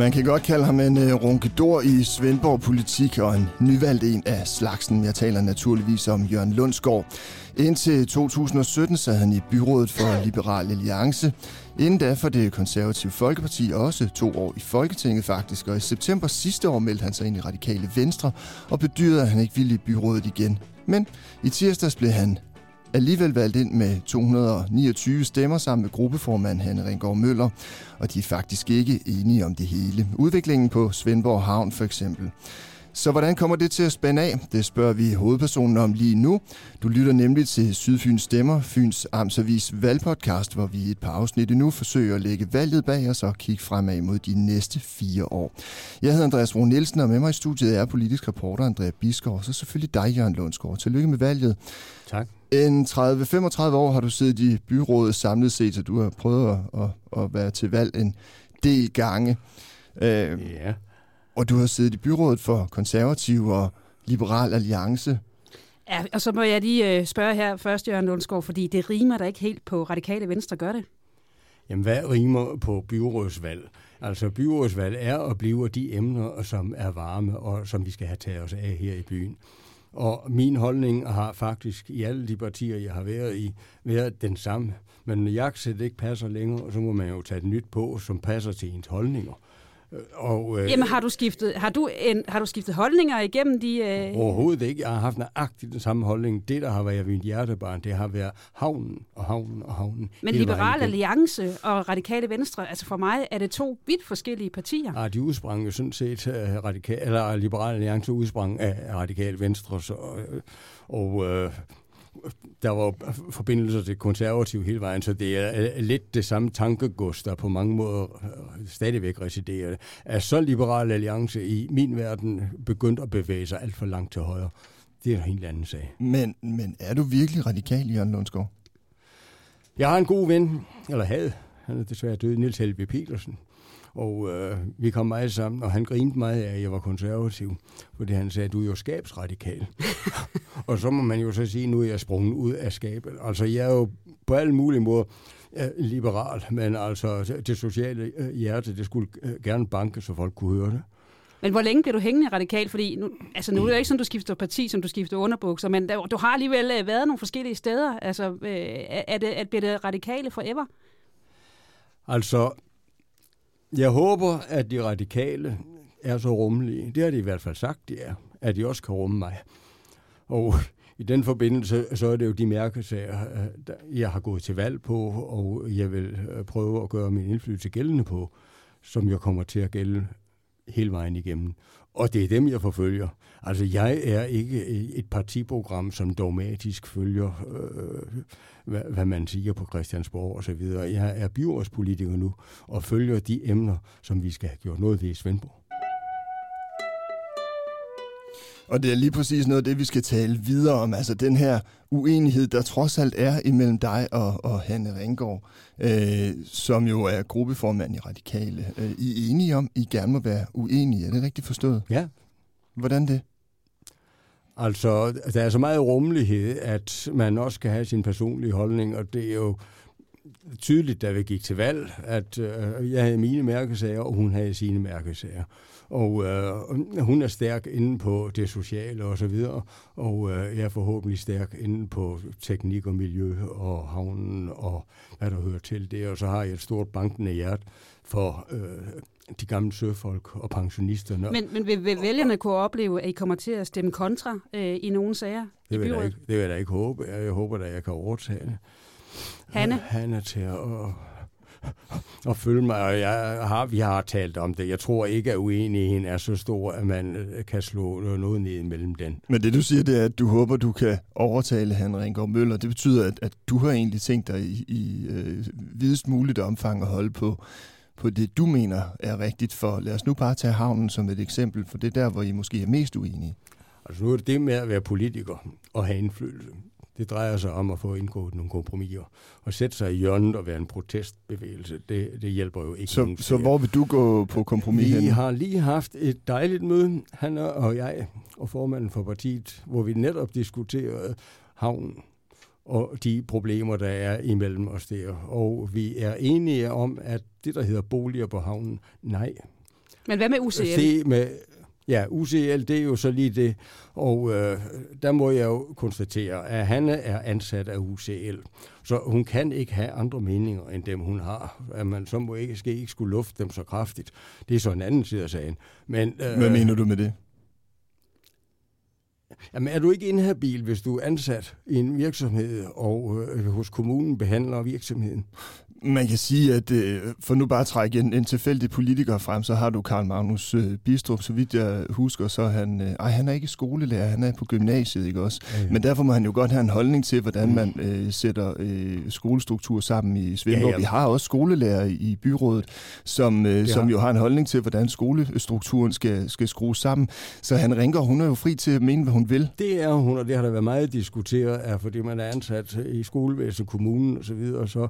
Man kan godt kalde ham en uh, runkedor i Svendborg politik og en nyvalgt en af slagsen. Jeg taler naturligvis om Jørgen Lundsgaard. Indtil 2017 sad han i byrådet for Liberal Alliance. Inden da for det konservative Folkeparti også to år i Folketinget faktisk, og i september sidste år meldte han sig ind i Radikale Venstre og bedyrede, at han ikke ville i byrådet igen. Men i tirsdags blev han alligevel valgt ind med 229 stemmer sammen med gruppeformand Hanne Ringgaard Møller, og de er faktisk ikke enige om det hele. Udviklingen på Svendborg Havn for eksempel. Så hvordan kommer det til at spænde af? Det spørger vi hovedpersonen om lige nu. Du lytter nemlig til Sydfyns Stemmer, Fyns Amtsavis valgpodcast, hvor vi i et par afsnit nu forsøger at lægge valget bag os og kigge fremad mod de næste fire år. Jeg hedder Andreas Rune Nielsen, og med mig i studiet er politisk reporter Andrea Biskov, og så selvfølgelig dig, Jørgen Lundsgaard. Tillykke med valget. Tak. En 30-35 år har du siddet i byrådet samlet set, så du har prøvet at, at, at være til valg en del gange. Øh, ja. Og du har siddet i byrådet for konservativ og liberal alliance. Ja, og så må jeg lige øh, spørge her først, Jørgen Lundsgaard, fordi det rimer da ikke helt på radikale venstre, gør det? Jamen, hvad rimer på byrådsvalg? Altså, byrådsvalg er og bliver de emner, som er varme og som vi skal have taget os af her i byen. Og min holdning har faktisk i alle de partier, jeg har været i, været den samme. Men når jagtsæt ikke passer længere, så må man jo tage et nyt på, som passer til ens holdninger. Og, øh, Jamen har du skiftet, har du, en, har du skiftet holdninger igennem de... Øh... Overhovedet ikke. Jeg har haft nøjagtigt den samme holdning. Det, der har været min hjertebarn, det har været havnen og havnen og havnen. Men Liberal Alliance og Radikale Venstre, altså for mig er det to vidt forskellige partier. Ja, de udsprang jo sådan set, uh, radikal, eller Liberal Alliance udsprang af Radikale Venstre, så, uh, og uh, der var forbindelser til konservativ hele vejen, så det er lidt det samme tankegods, der på mange måder øh, stadigvæk residerer. Er så liberal alliance i min verden begyndt at bevæge sig alt for langt til højre. Det er en helt anden sag. Men, men er du virkelig radikal, Jørgen Lundsgaard? Jeg har en god ven, eller havde, han er desværre død, Niels Helve Petersen. Og øh, vi kom meget sammen, og han grinte meget af, at jeg var konservativ, fordi han sagde, du er jo skabsradikal. og så må man jo så sige, nu er jeg sprunget ud af skabet. Altså, jeg er jo på alle mulige måder øh, liberal, men altså det sociale øh, hjerte, det skulle øh, gerne banke, så folk kunne høre det. Men hvor længe bliver du hængende radikal? Fordi nu, altså nu er det ikke sådan, du skifter parti, som du skifter underbukser, men der, du har alligevel været nogle forskellige steder. Altså, er det, at bliver det radikale forever? Altså, jeg håber, at de radikale er så rummelige. Det har de i hvert fald sagt, de er. At de også kan rumme mig. Og i den forbindelse, så er det jo de mærkesager, øh, jeg har gået til valg på, og jeg vil øh, prøve at gøre min indflydelse gældende på, som jeg kommer til at gælde hele vejen igennem. Og det er dem, jeg forfølger. Altså, jeg er ikke et partiprogram, som dogmatisk følger, øh, hvad, hvad man siger på Christiansborg og så videre. Jeg er byrådspolitiker nu, og følger de emner, som vi skal have gjort noget ved i Svendborg. Og det er lige præcis noget af det, vi skal tale videre om. Altså den her uenighed, der trods alt er imellem dig og, og Hanne Ringgaard, øh, som jo er gruppeformand i Radikale. Øh, I er enige om, I gerne må være uenige. Er det rigtigt forstået? Ja. Hvordan det? Altså, der er så meget rummelighed, at man også skal have sin personlige holdning, og det er jo tydeligt, da vi gik til valg, at øh, jeg havde mine mærkesager, og hun havde sine mærkesager. Og øh, hun er stærk inde på det sociale og så videre, og øh, jeg er forhåbentlig stærk inde på teknik og miljø og havnen og hvad der hører til det. Og så har jeg et stort bankende hjerte for øh, de gamle søfolk og pensionisterne. Men, men vil, vil vælgerne kunne opleve, at I kommer til at stemme kontra øh, i nogle sager? Det vil, jeg ikke, det vil jeg da ikke håbe. Jeg håber at jeg kan overtage det. Hanne? Hanne til at og følge mig, og jeg har, vi har talt om det. Jeg tror ikke, at uenigheden er så stor, at man øh, kan slå noget ned mellem den. Men det du siger, det er, at du håber, du kan overtale han Ringgaard Møller. Det betyder, at, at du har egentlig tænkt dig i, i øh, videst muligt omfang at holde på, på det, du mener er rigtigt for. Lad os nu bare tage havnen som et eksempel, for det er der, hvor I måske er mest uenige. Altså nu er det det med at være politiker og have indflydelse. Det drejer sig om at få indgået nogle kompromiser. Og sætte sig i hjørnet og være en protestbevægelse, det, det hjælper jo ikke. Så, så hvor vil du gå på kompromis Vi hen? har lige haft et dejligt møde, han og jeg og formanden for partiet, hvor vi netop diskuterede havnen og de problemer, der er imellem os der. Og vi er enige om, at det, der hedder boliger på havnen, nej, Men hvad med UCL? Se med, ja, UCL, det er jo så lige det. Og øh, der må jeg jo konstatere, at Hanne er ansat af UCL. Så hun kan ikke have andre meninger end dem, hun har. At man så må ikke, skal ikke skulle lufte dem så kraftigt. Det er så en anden side af sagen. Men, øh, Hvad mener du med det? Jamen, er du ikke inhabil, hvis du er ansat i en virksomhed, og øh, hos kommunen behandler virksomheden? Man kan sige, at øh, for nu bare at trække en, en tilfældig politiker frem, så har du Karl Magnus øh, Bistrup, så vidt jeg husker, så han, øh, ej, han er ikke skolelærer, han er på gymnasiet, ikke også? Ja, ja. Men derfor må han jo godt have en holdning til, hvordan mm. man øh, sætter øh, skolestruktur sammen i Svendborg. Ja, ja. Vi har også skolelærer i byrådet, som, øh, ja. som jo har en holdning til, hvordan skolestrukturen skal, skal skrues sammen. Så han ringer, hun er jo fri til at mene, hvad hun vil. Det er hun, og det har der været meget diskuteret, er, fordi man er ansat i skolevæsen, kommunen osv., og så, videre, og så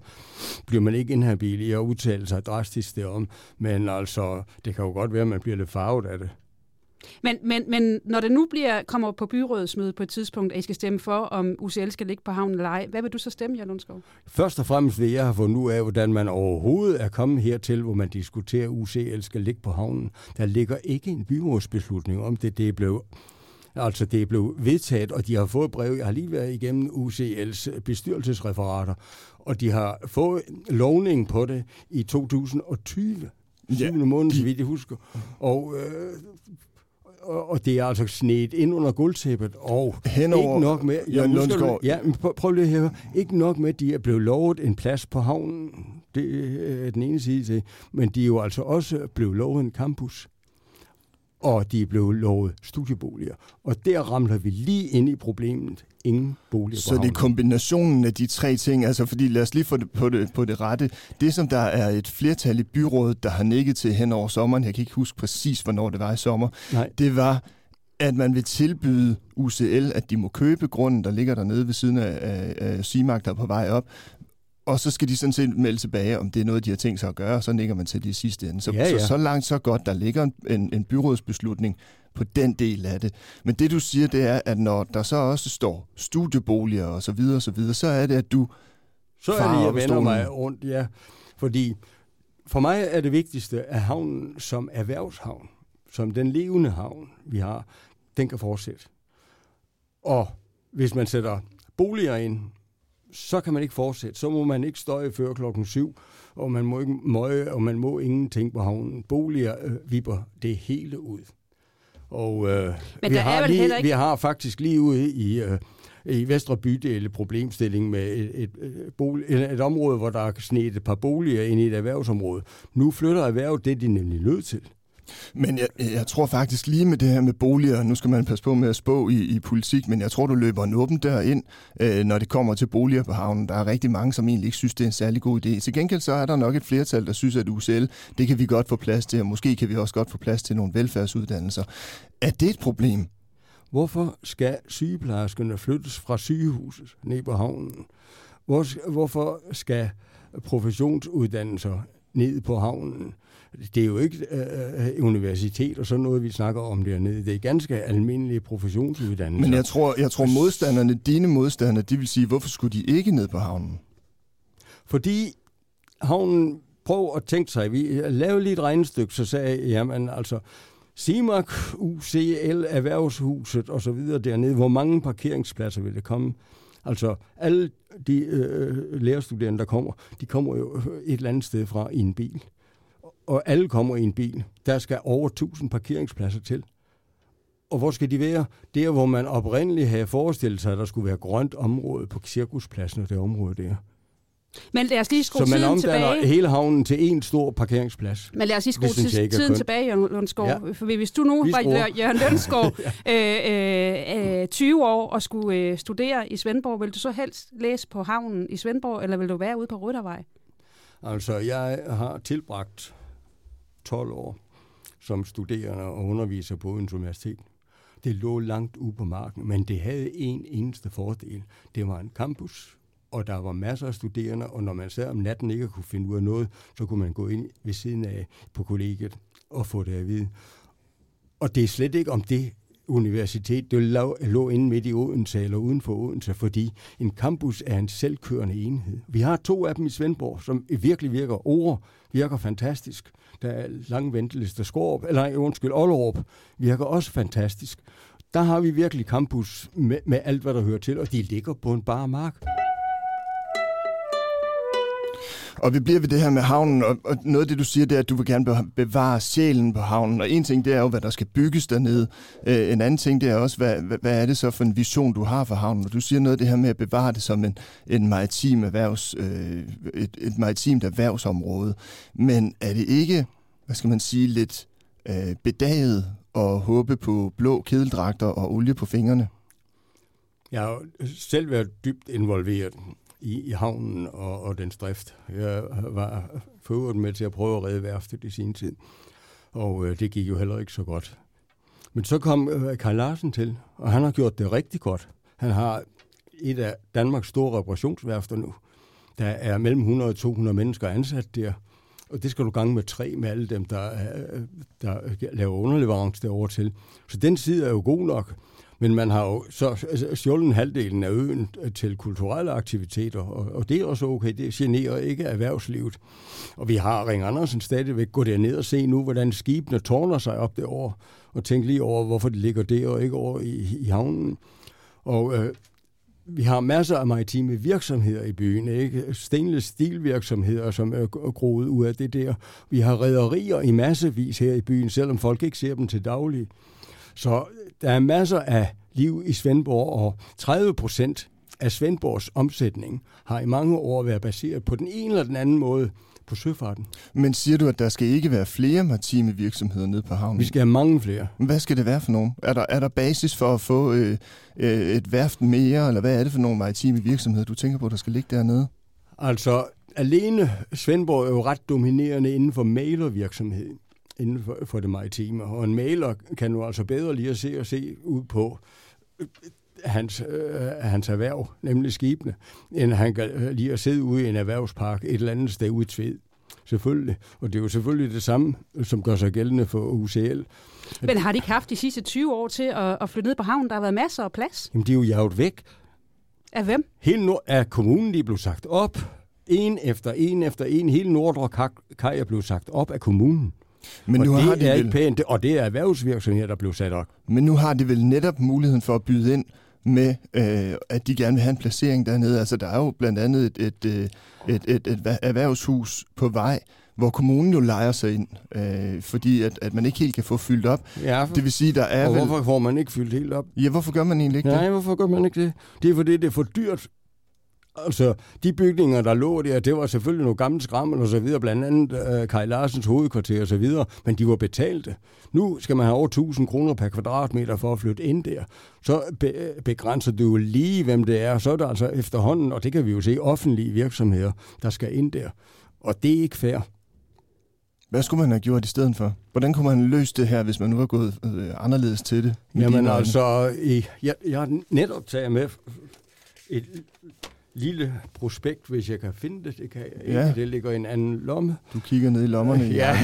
bliver bliver man ikke inhabil i at udtale sig drastisk derom, men altså, det kan jo godt være, at man bliver lidt farvet af det. Men, men, men når det nu bliver, kommer på byrådsmødet på et tidspunkt, at I skal stemme for, om UCL skal ligge på havnen eller ej, hvad vil du så stemme, Jan Lundskov? Først og fremmest vil jeg have fundet ud af, hvordan man overhovedet er kommet hertil, hvor man diskuterer, at UCL skal ligge på havnen. Der ligger ikke en byrådsbeslutning om det. Det er blevet Altså det er blevet vedtaget, og de har fået brev. Jeg har lige været igennem UCL's bestyrelsesreferater, og de har fået lovning på det i 2020. Ja, måned, så vidt jeg husker. Og øh, og det er altså snedt ind under guldtæppet, og Henover, ikke nok med... Ja, nu ja, prøv lige at høre. Ikke nok med, at de er blevet lovet en plads på havnen, det er den ene side til, men de er jo altså også blevet lovet en campus og de er blevet lovet studieboliger. Og der ramler vi lige ind i problemet. Ingen boliger Så det er kombinationen af de tre ting, altså fordi lad os lige få det på, det på det rette. Det, som der er et flertal i byrådet, der har nikket til hen over sommeren, jeg kan ikke huske præcis, hvornår det var i sommer, Nej. det var, at man vil tilbyde UCL, at de må købe grunden, der ligger dernede ved siden af, af, af Simag, der er på vej op, og så skal de sådan set melde tilbage, om det er noget, de har tænkt sig at gøre, og så nikker man til det sidste ende. Så, ja, ja. så, så langt, så godt, der ligger en, en, en byrådsbeslutning på den del af det. Men det, du siger, det er, at når der så også står studieboliger og så videre, og så videre, så er det, at du Så er det, jeg vender mig rundt, ja. Fordi for mig er det vigtigste, at havnen som erhvervshavn, som den levende havn, vi har, den kan fortsætte. Og hvis man sætter boliger ind, så kan man ikke fortsætte. Så må man ikke støje før klokken syv, og man må ikke møje, og man må ingenting på havnen. Boliger øh, vipper det hele ud. Og øh, Men vi, har lige, ikke... vi har faktisk lige ude i, øh, i Vestre Bydele problemstilling med et, et, et, bolig, et, et område, hvor der er snedet et par boliger ind i et erhvervsområde. Nu flytter erhvervet det, de nemlig nødt til. Men jeg, jeg tror faktisk lige med det her med boliger, nu skal man passe på med at spå i, i politik, men jeg tror, du løber en åben dør ind, øh, når det kommer til boliger på havnen. Der er rigtig mange, som egentlig ikke synes, det er en særlig god idé. Til gengæld så er der nok et flertal, der synes, at UCL, det kan vi godt få plads til, og måske kan vi også godt få plads til nogle velfærdsuddannelser. Er det et problem? Hvorfor skal sygeplejerskerne flyttes fra sygehuset ned på havnen? Hvor, hvorfor skal professionsuddannelser ned på havnen? Det er jo ikke øh, øh, universitet og sådan noget, vi snakker om dernede. Det er ganske almindelige professionsuddannelser. Men jeg tror, jeg tror modstanderne, dine modstandere, de vil sige, hvorfor skulle de ikke ned på havnen? Fordi havnen, prøv at tænke sig, vi lavede lige et regnestykke, så sagde jeg, jamen altså, CIMAC, UCL, Erhvervshuset og så videre dernede, hvor mange parkeringspladser vil det komme? Altså, alle de øh, lærerstuderende, der kommer, de kommer jo et eller andet sted fra i en bil og alle kommer i en bil. Der skal over 1000 parkeringspladser til. Og hvor skal de være? Der, hvor man oprindeligt havde forestillet sig, at der skulle være grønt område på cirkuspladsen og det område der. Men lad os lige skrue Så man tiden tilbage. hele havnen til en stor parkeringsplads. Men lad os lige skrue tiden, tiden tilbage, Jørgen Lundskov. Ja. For hvis du nu var Jørgen Lundskov ja. øh, øh, 20 år og skulle øh, studere i Svendborg, vil du så helst læse på havnen i Svendborg, eller vil du være ude på Ryttervej? Altså, jeg har tilbragt 12 år som studerende og underviser på Odense Universitet. Det lå langt ude på marken, men det havde en eneste fordel. Det var en campus, og der var masser af studerende, og når man sad om natten ikke kunne finde ud af noget, så kunne man gå ind ved siden af på kollegiet og få det at vide. Og det er slet ikke om det, universitet, det lå, lå inde midt i Odense eller uden for Odense, fordi en campus er en selvkørende enhed. Vi har to af dem i Svendborg, som virkelig virker. Ord virker fantastisk. Der er lang ventelister. Skorup, eller undskyld, Ollerup virker også fantastisk. Der har vi virkelig campus med, med alt, hvad der hører til, og de ligger på en bare mark. Og vi bliver ved det her med havnen, og, og noget af det, du siger, det er, at du vil gerne bevare sjælen på havnen. Og en ting, det er jo, hvad der skal bygges dernede. Øh, en anden ting, det er også, hvad, hvad, er det så for en vision, du har for havnen? Og du siger noget af det her med at bevare det som en, en maritim erhvervs, øh, et, et maritimt erhvervsområde. Men er det ikke, hvad skal man sige, lidt øh, bedaget at håbe på blå kedeldragter og olie på fingrene? Jeg har selv været dybt involveret i, i havnen og, og dens drift. Jeg var forøvrigt med til at prøve at redde værftet i sin tid, og øh, det gik jo heller ikke så godt. Men så kom øh, Karl Larsen til, og han har gjort det rigtig godt. Han har et af Danmarks store reparationsværfter nu. Der er mellem 100 og 200 mennesker ansat der, og det skal du gange med tre med alle dem, der, øh, øh, der laver underleverance derover til. Så den side er jo god nok. Men man har jo så altså, stjålet halvdelen af øen øh, til kulturelle aktiviteter, og, og det er også okay. Det generer ikke erhvervslivet. Og vi har Ring Andersen stadigvæk gå derned og se nu, hvordan skibene tårner sig op derovre, og tænke lige over, hvorfor de ligger der og ikke over i, i havnen. Og øh, vi har masser af maritime virksomheder i byen, ikke? Stainless stilvirksomheder, som er groet ud af det der. Vi har rædderier i massevis her i byen, selvom folk ikke ser dem til daglig. Så der er masser af liv i Svendborg, og 30 procent af Svendborgs omsætning har i mange år været baseret på den ene eller den anden måde på søfarten. Men siger du, at der skal ikke være flere maritime virksomheder nede på havnen? Vi skal have mange flere. Hvad skal det være for nogen? Er der, er der basis for at få øh, øh, et værft mere, eller hvad er det for nogle maritime virksomheder, du tænker på, der skal ligge dernede? Altså, alene Svendborg er jo ret dominerende inden for malervirksomhed inden for, for det maritime. Og en maler kan jo altså bedre lige at se og se ud på øh, hans, øh, hans erhverv, nemlig skibene, end han kan lige at sidde ude i en erhvervspark et eller andet sted ude i Tved. Selvfølgelig. Og det er jo selvfølgelig det samme, som gør sig gældende for UCL. Men har de ikke haft de sidste 20 år til at, at flytte ned på havnen? Der har været masser af plads. Jamen, de er jo jaget væk. Af hvem? Hele nord af kommunen, de er blevet sagt op. En efter en efter en. Hele Nordre Kaj er blevet sagt op af kommunen. Men og nu det har de er vel... ikke pænt, og det er erhvervsvirksomheder, der blev sat op. Men nu har de vel netop muligheden for at byde ind med, øh, at de gerne vil have en placering dernede. Altså, der er jo blandt andet et, et, øh, et, et, et, et erhvervshus på vej, hvor kommunen jo leger sig ind, øh, fordi at, at man ikke helt kan få fyldt op. Ja, for, det vil sige, der er og vel... hvorfor får man ikke fyldt helt op? Ja, hvorfor gør man egentlig ikke Nej, det? Nej, hvorfor gør man ikke det? Det er fordi, det er for dyrt Altså, de bygninger, der lå der, det var selvfølgelig nogle gamle skrammel og så videre, blandt andet uh, Kai Larsens hovedkvarter og så videre, men de var betalte. Nu skal man have over 1000 kroner per kvadratmeter for at flytte ind der. Så be- begrænser du jo lige, hvem det er. Så er der altså efterhånden, og det kan vi jo se, offentlige virksomheder, der skal ind der. Og det er ikke fair. Hvad skulle man have gjort i stedet for? Hvordan kunne man løse det her, hvis man nu var gået øh, anderledes til det? Jamen altså, jeg, jeg har netop taget med et lille prospekt, hvis jeg kan finde det. Det kan jeg ikke. Ja. Det ligger i en anden lomme. Du kigger ned i lommerne. ja.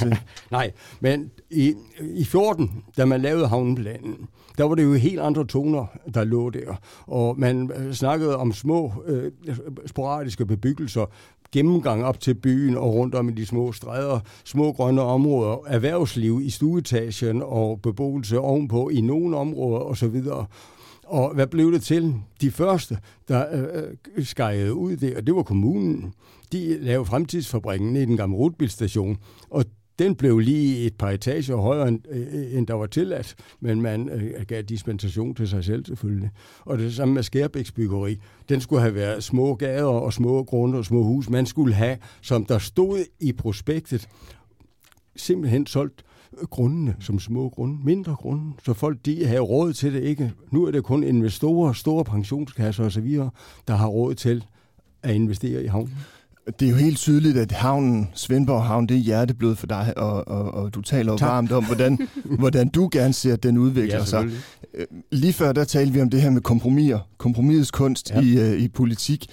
Nej, men i, i 14, da man lavede havneplanen, der var det jo helt andre toner, der lå der. Og man øh, snakkede om små øh, sporadiske bebyggelser, gennemgang op til byen og rundt om i de små stræder, små grønne områder, erhvervsliv i stueetagen og beboelse ovenpå i nogle områder osv. Og hvad blev det til? De første, der øh, øh skejede ud der, det var kommunen. De lavede fremtidsfabrikken i den gamle rutbilstation, og den blev lige et par etager højere, end, øh, end der var tilladt, men man øh, gav dispensation til sig selv selvfølgelig. Og det samme med Skærbæks byggeri. Den skulle have været små gader og små grunde og små hus. Man skulle have, som der stod i prospektet, simpelthen solgt grundene som små grunde, mindre grunde, så folk de har råd til det ikke. Nu er det kun investorer, store pensionskasser osv., der har råd til at investere i havnen. Det er jo helt tydeligt, at havnen, Svendborg Havn, det er hjerteblod for dig, og, og, og du taler tak. varmt om, hvordan, hvordan du gerne ser, at den udvikler ja, sig. Øh, lige før, der talte vi om det her med kompromiser. kompromisets kunst ja. i, øh, i politik.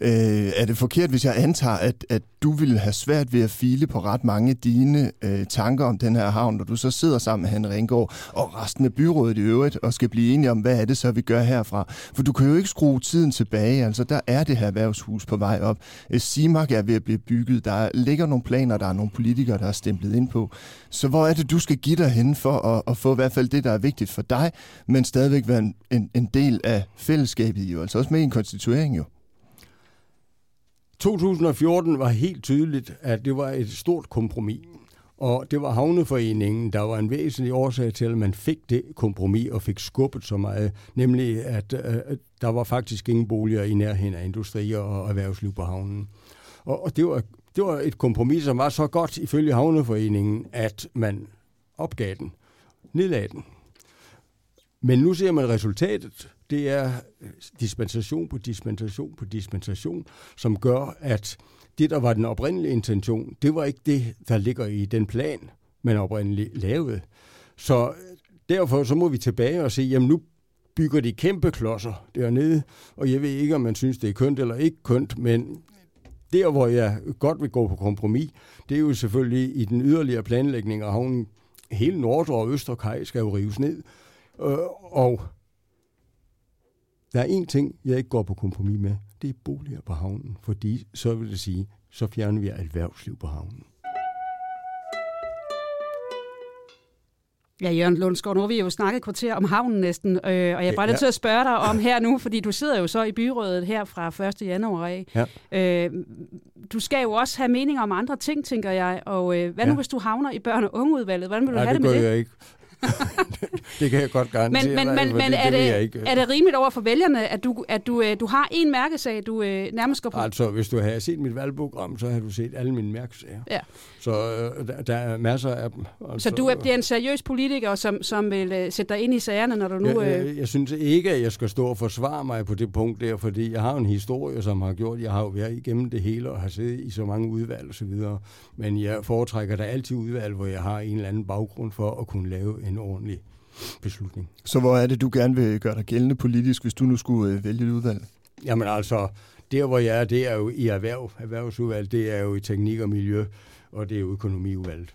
Øh, er det forkert, hvis jeg antager, at, at du ville have svært ved at file på ret mange af dine øh, tanker om den her havn, når du så sidder sammen med Henrik Ringgaard og resten af byrådet i øvrigt, og skal blive enige om, hvad er det så, vi gør herfra? For du kan jo ikke skrue tiden tilbage. Altså, der er det her erhvervshus på vej op. Øh, Simak er ved at blive bygget. Der ligger nogle planer, der er nogle politikere, der er stemplet ind på. Så hvor er det, du skal give dig hen for at, at få i hvert fald det, der er vigtigt for dig, men stadigvæk være en, en, en del af fællesskabet, jo altså også med en konstituering jo? 2014 var helt tydeligt, at det var et stort kompromis. Og det var Havneforeningen, der var en væsentlig årsag til, at man fik det kompromis og fik skubbet så meget. Nemlig, at øh, der var faktisk ingen boliger i nærheden af industri og erhvervsliv på havnen. Og, og det, var, det var et kompromis, som var så godt ifølge Havneforeningen, at man opgav den, nedlagde den. Men nu ser man resultatet det er øh, dispensation på dispensation på dispensation, som gør, at det, der var den oprindelige intention, det var ikke det, der ligger i den plan, man oprindeligt lavede. Så øh, derfor så må vi tilbage og se, jamen nu bygger de kæmpe klodser dernede, og jeg ved ikke, om man synes, det er kønt eller ikke kønt, men der, hvor jeg godt vil gå på kompromis, det er jo selvfølgelig i den yderligere planlægning af havnen. Hele Nordre og Østerkaj skal jo rives ned, øh, og der er en ting, jeg ikke går på kompromis med. Det er boliger på havnen, fordi så vil det sige, så fjerner vi erhvervsliv på havnen. Ja, Jørgen Lundsgaard, nu har vi jo snakket et kvarter om havnen næsten, øh, og jeg er bare nødt til at spørge dig om her nu, fordi du sidder jo så i byrådet her fra 1. januar af. Ja. Øh, du skal jo også have meninger om andre ting, tænker jeg, og øh, hvad nu, hvis du havner i børn- og ungeudvalget? Hvordan vil du Nej, have det, det med det? jeg ikke. det kan jeg godt garantere Men, men, men, men det, er, det, ikke. er det rimeligt over for vælgerne, at du, at du, øh, du har en mærkesag, du øh, nærmest går på? Altså, hvis du har set mit valgprogram, så har du set alle mine mærkesager. Ja. Så øh, der, der er masser af dem. Altså, så du er, bliver en seriøs politiker, som, som vil øh, sætte dig ind i sagerne, når du nu... Jeg, jeg, jeg synes ikke, at jeg skal stå og forsvare mig på det punkt der, fordi jeg har en historie, som har gjort, jeg har jo været igennem det hele og har siddet i så mange udvalg og så videre. Men jeg foretrækker da altid udvalg, hvor jeg har en eller anden baggrund for at kunne lave en ordentlig beslutning. Så hvor er det, du gerne vil gøre dig gældende politisk, hvis du nu skulle øh, vælge et udvalg? Jamen altså, der hvor jeg er, det er jo i erhverv, erhvervsudvalg, det er jo i teknik og miljø, og det er jo økonomiudvalget.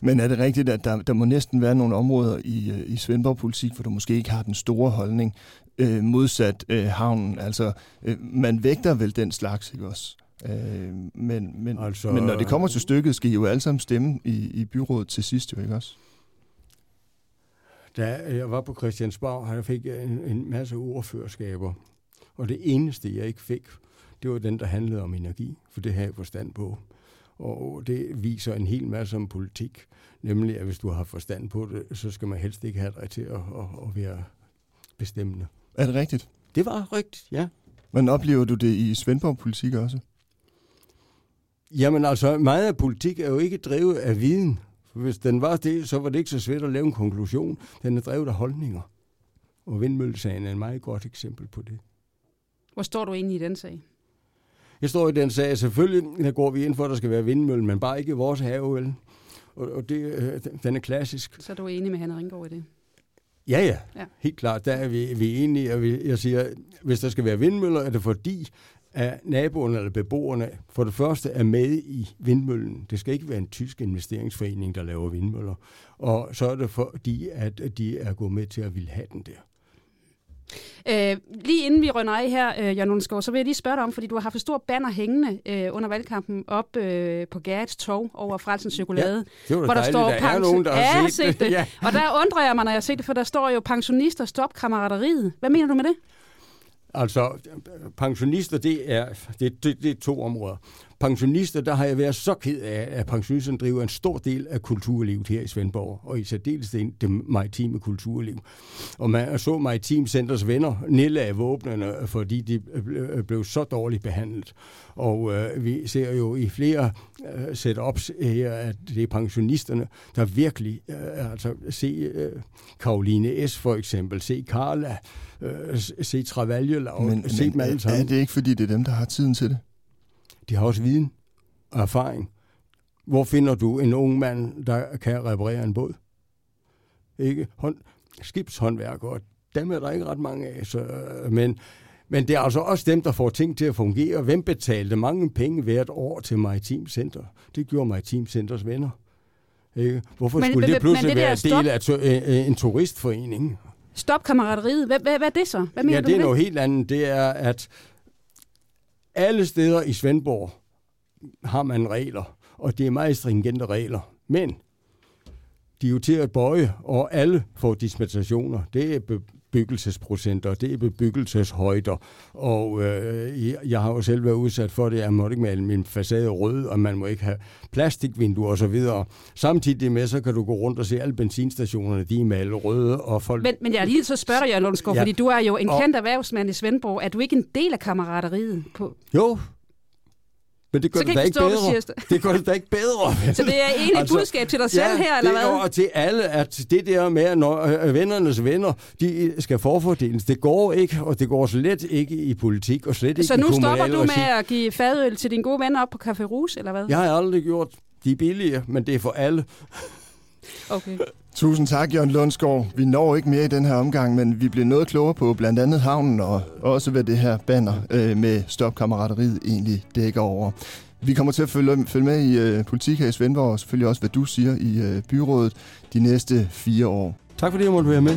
Men er det rigtigt, at der, der må næsten være nogle områder i, øh, i Svendborg-politik, hvor du måske ikke har den store holdning øh, modsat øh, havnen? Altså, øh, man vægter vel den slags, ikke også? Øh, men, men, altså, men når det kommer til stykket, skal I jo alle sammen stemme i, i byrådet til sidst, jo ikke også? Da jeg var på Christiansborg, jeg fik en, en masse ordførerskaber. Og det eneste, jeg ikke fik, det var den, der handlede om energi, for det har jeg forstand på. Og det viser en hel masse om politik, nemlig at hvis du har forstand på det, så skal man helst ikke have dig til at, at, at være bestemmende. Er det rigtigt? Det var rigtigt, ja. Men oplever du det i Svendborg-politik også? Jamen altså, meget af politik er jo ikke drevet af viden. Hvis den var det, så var det ikke så svært at lave en konklusion. Den er drevet af holdninger. Og vindmøllesagen er et meget godt eksempel på det. Hvor står du egentlig i den sag? Jeg står i den sag, selvfølgelig der går vi ind for, at der skal være vindmølle, men bare ikke i vores have, vel? Og, og det, øh, den er klassisk. Så er du enig med Hanne Ringgaard i det? Ja, ja, ja. Helt klart. Der er vi, vi er enige. Og vi, jeg siger, hvis der skal være vindmøller, er det fordi, at naboerne eller beboerne for det første er med i vindmøllen. Det skal ikke være en tysk investeringsforening, der laver vindmøller. Og så er det fordi, at de er gået med til at ville have den der. Øh, lige inden vi rønner af her, øh, Jan Undskov, så vil jeg lige spørge dig om, fordi du har haft stor banner hængende øh, under valgkampen op øh, på Gerrits tog over Frelsens Chokolade. Ja, det hvor der står der er nogen, der har set, set det. ja. Og der undrer jeg mig, når jeg ser det, for der står jo pensionister, stop kammerateriet. Hvad mener du med det? Altså, pensionister, det er, det, det, det er to områder. Pensionister, der har jeg været så ked af, at pensionisterne driver en stor del af kulturlivet her i Svendborg, og i særdeleshed det maritime kulturliv. Og man så Maritim Centers venner nedlagde våbnene, fordi de blev så dårligt behandlet. Og øh, vi ser jo i flere øh, setups her, at det er pensionisterne, der virkelig, øh, altså se øh, Karoline S. for eksempel, se Carla, øh, se Travaglio, og men, se men, dem alle sammen. Er det ikke, fordi det er dem, der har tiden til det? De har også viden og erfaring. Hvor finder du en ung mand, der kan reparere en båd? Ikke? Hånd, skibshåndværkere, dem er der ikke ret mange af. Så, men, men det er altså også dem, der får ting til at fungere. Hvem betalte mange penge hvert år til Maritim Center? Det gjorde Maritim Centers venner. Ikke? Hvorfor men, skulle det pludselig det være del af to, en turistforening? Stop kammeraderiet. Hvad, hvad, hvad er det så? Hvad mener ja, du det er noget helt andet. Det er, at alle steder i Svendborg har man regler, og det er meget stringente regler. Men de er jo til at bøje, og alle får dispensationer. Det er bebyggelsesprocenter, det er bebyggelseshøjder, og øh, jeg har jo selv været udsat for det, jeg måtte ikke male min facade rød, og man må ikke have plastikvinduer og så videre. Samtidig med, så kan du gå rundt og se alle benzinstationerne, de er malet røde, og folk... Men, men jeg lige så spørger Jørgen Lundsgaard, ja. fordi du er jo en kendt og... erhvervsmand i Svendborg. Er du ikke en del af kammerateriet? På... Jo, men det gør det da ikke bedre. Det, det gør det da ikke bedre. Så det er egentlig altså, budskab til dig selv ja, her, eller hvad? Ja, til alle, at det der med, at når øh, vennernes venner, de skal forfordeles, det går ikke, og det går slet ikke i politik, og slet ikke Så nu stopper du med at give fadøl til dine gode venner op på Café Rouge, eller hvad? Jeg har aldrig gjort. De er billige, men det er for alle. Okay. Tusind tak, Jørgen Lundsgaard. Vi når ikke mere i den her omgang, men vi bliver noget klogere på blandt andet havnen og også hvad det her banner øh, med stopkammerateriet egentlig dækker over. Vi kommer til at følge, følge med i øh, politik her i Svendborg, og selvfølgelig også, hvad du siger i øh, byrådet de næste fire år. Tak fordi jeg måtte være med.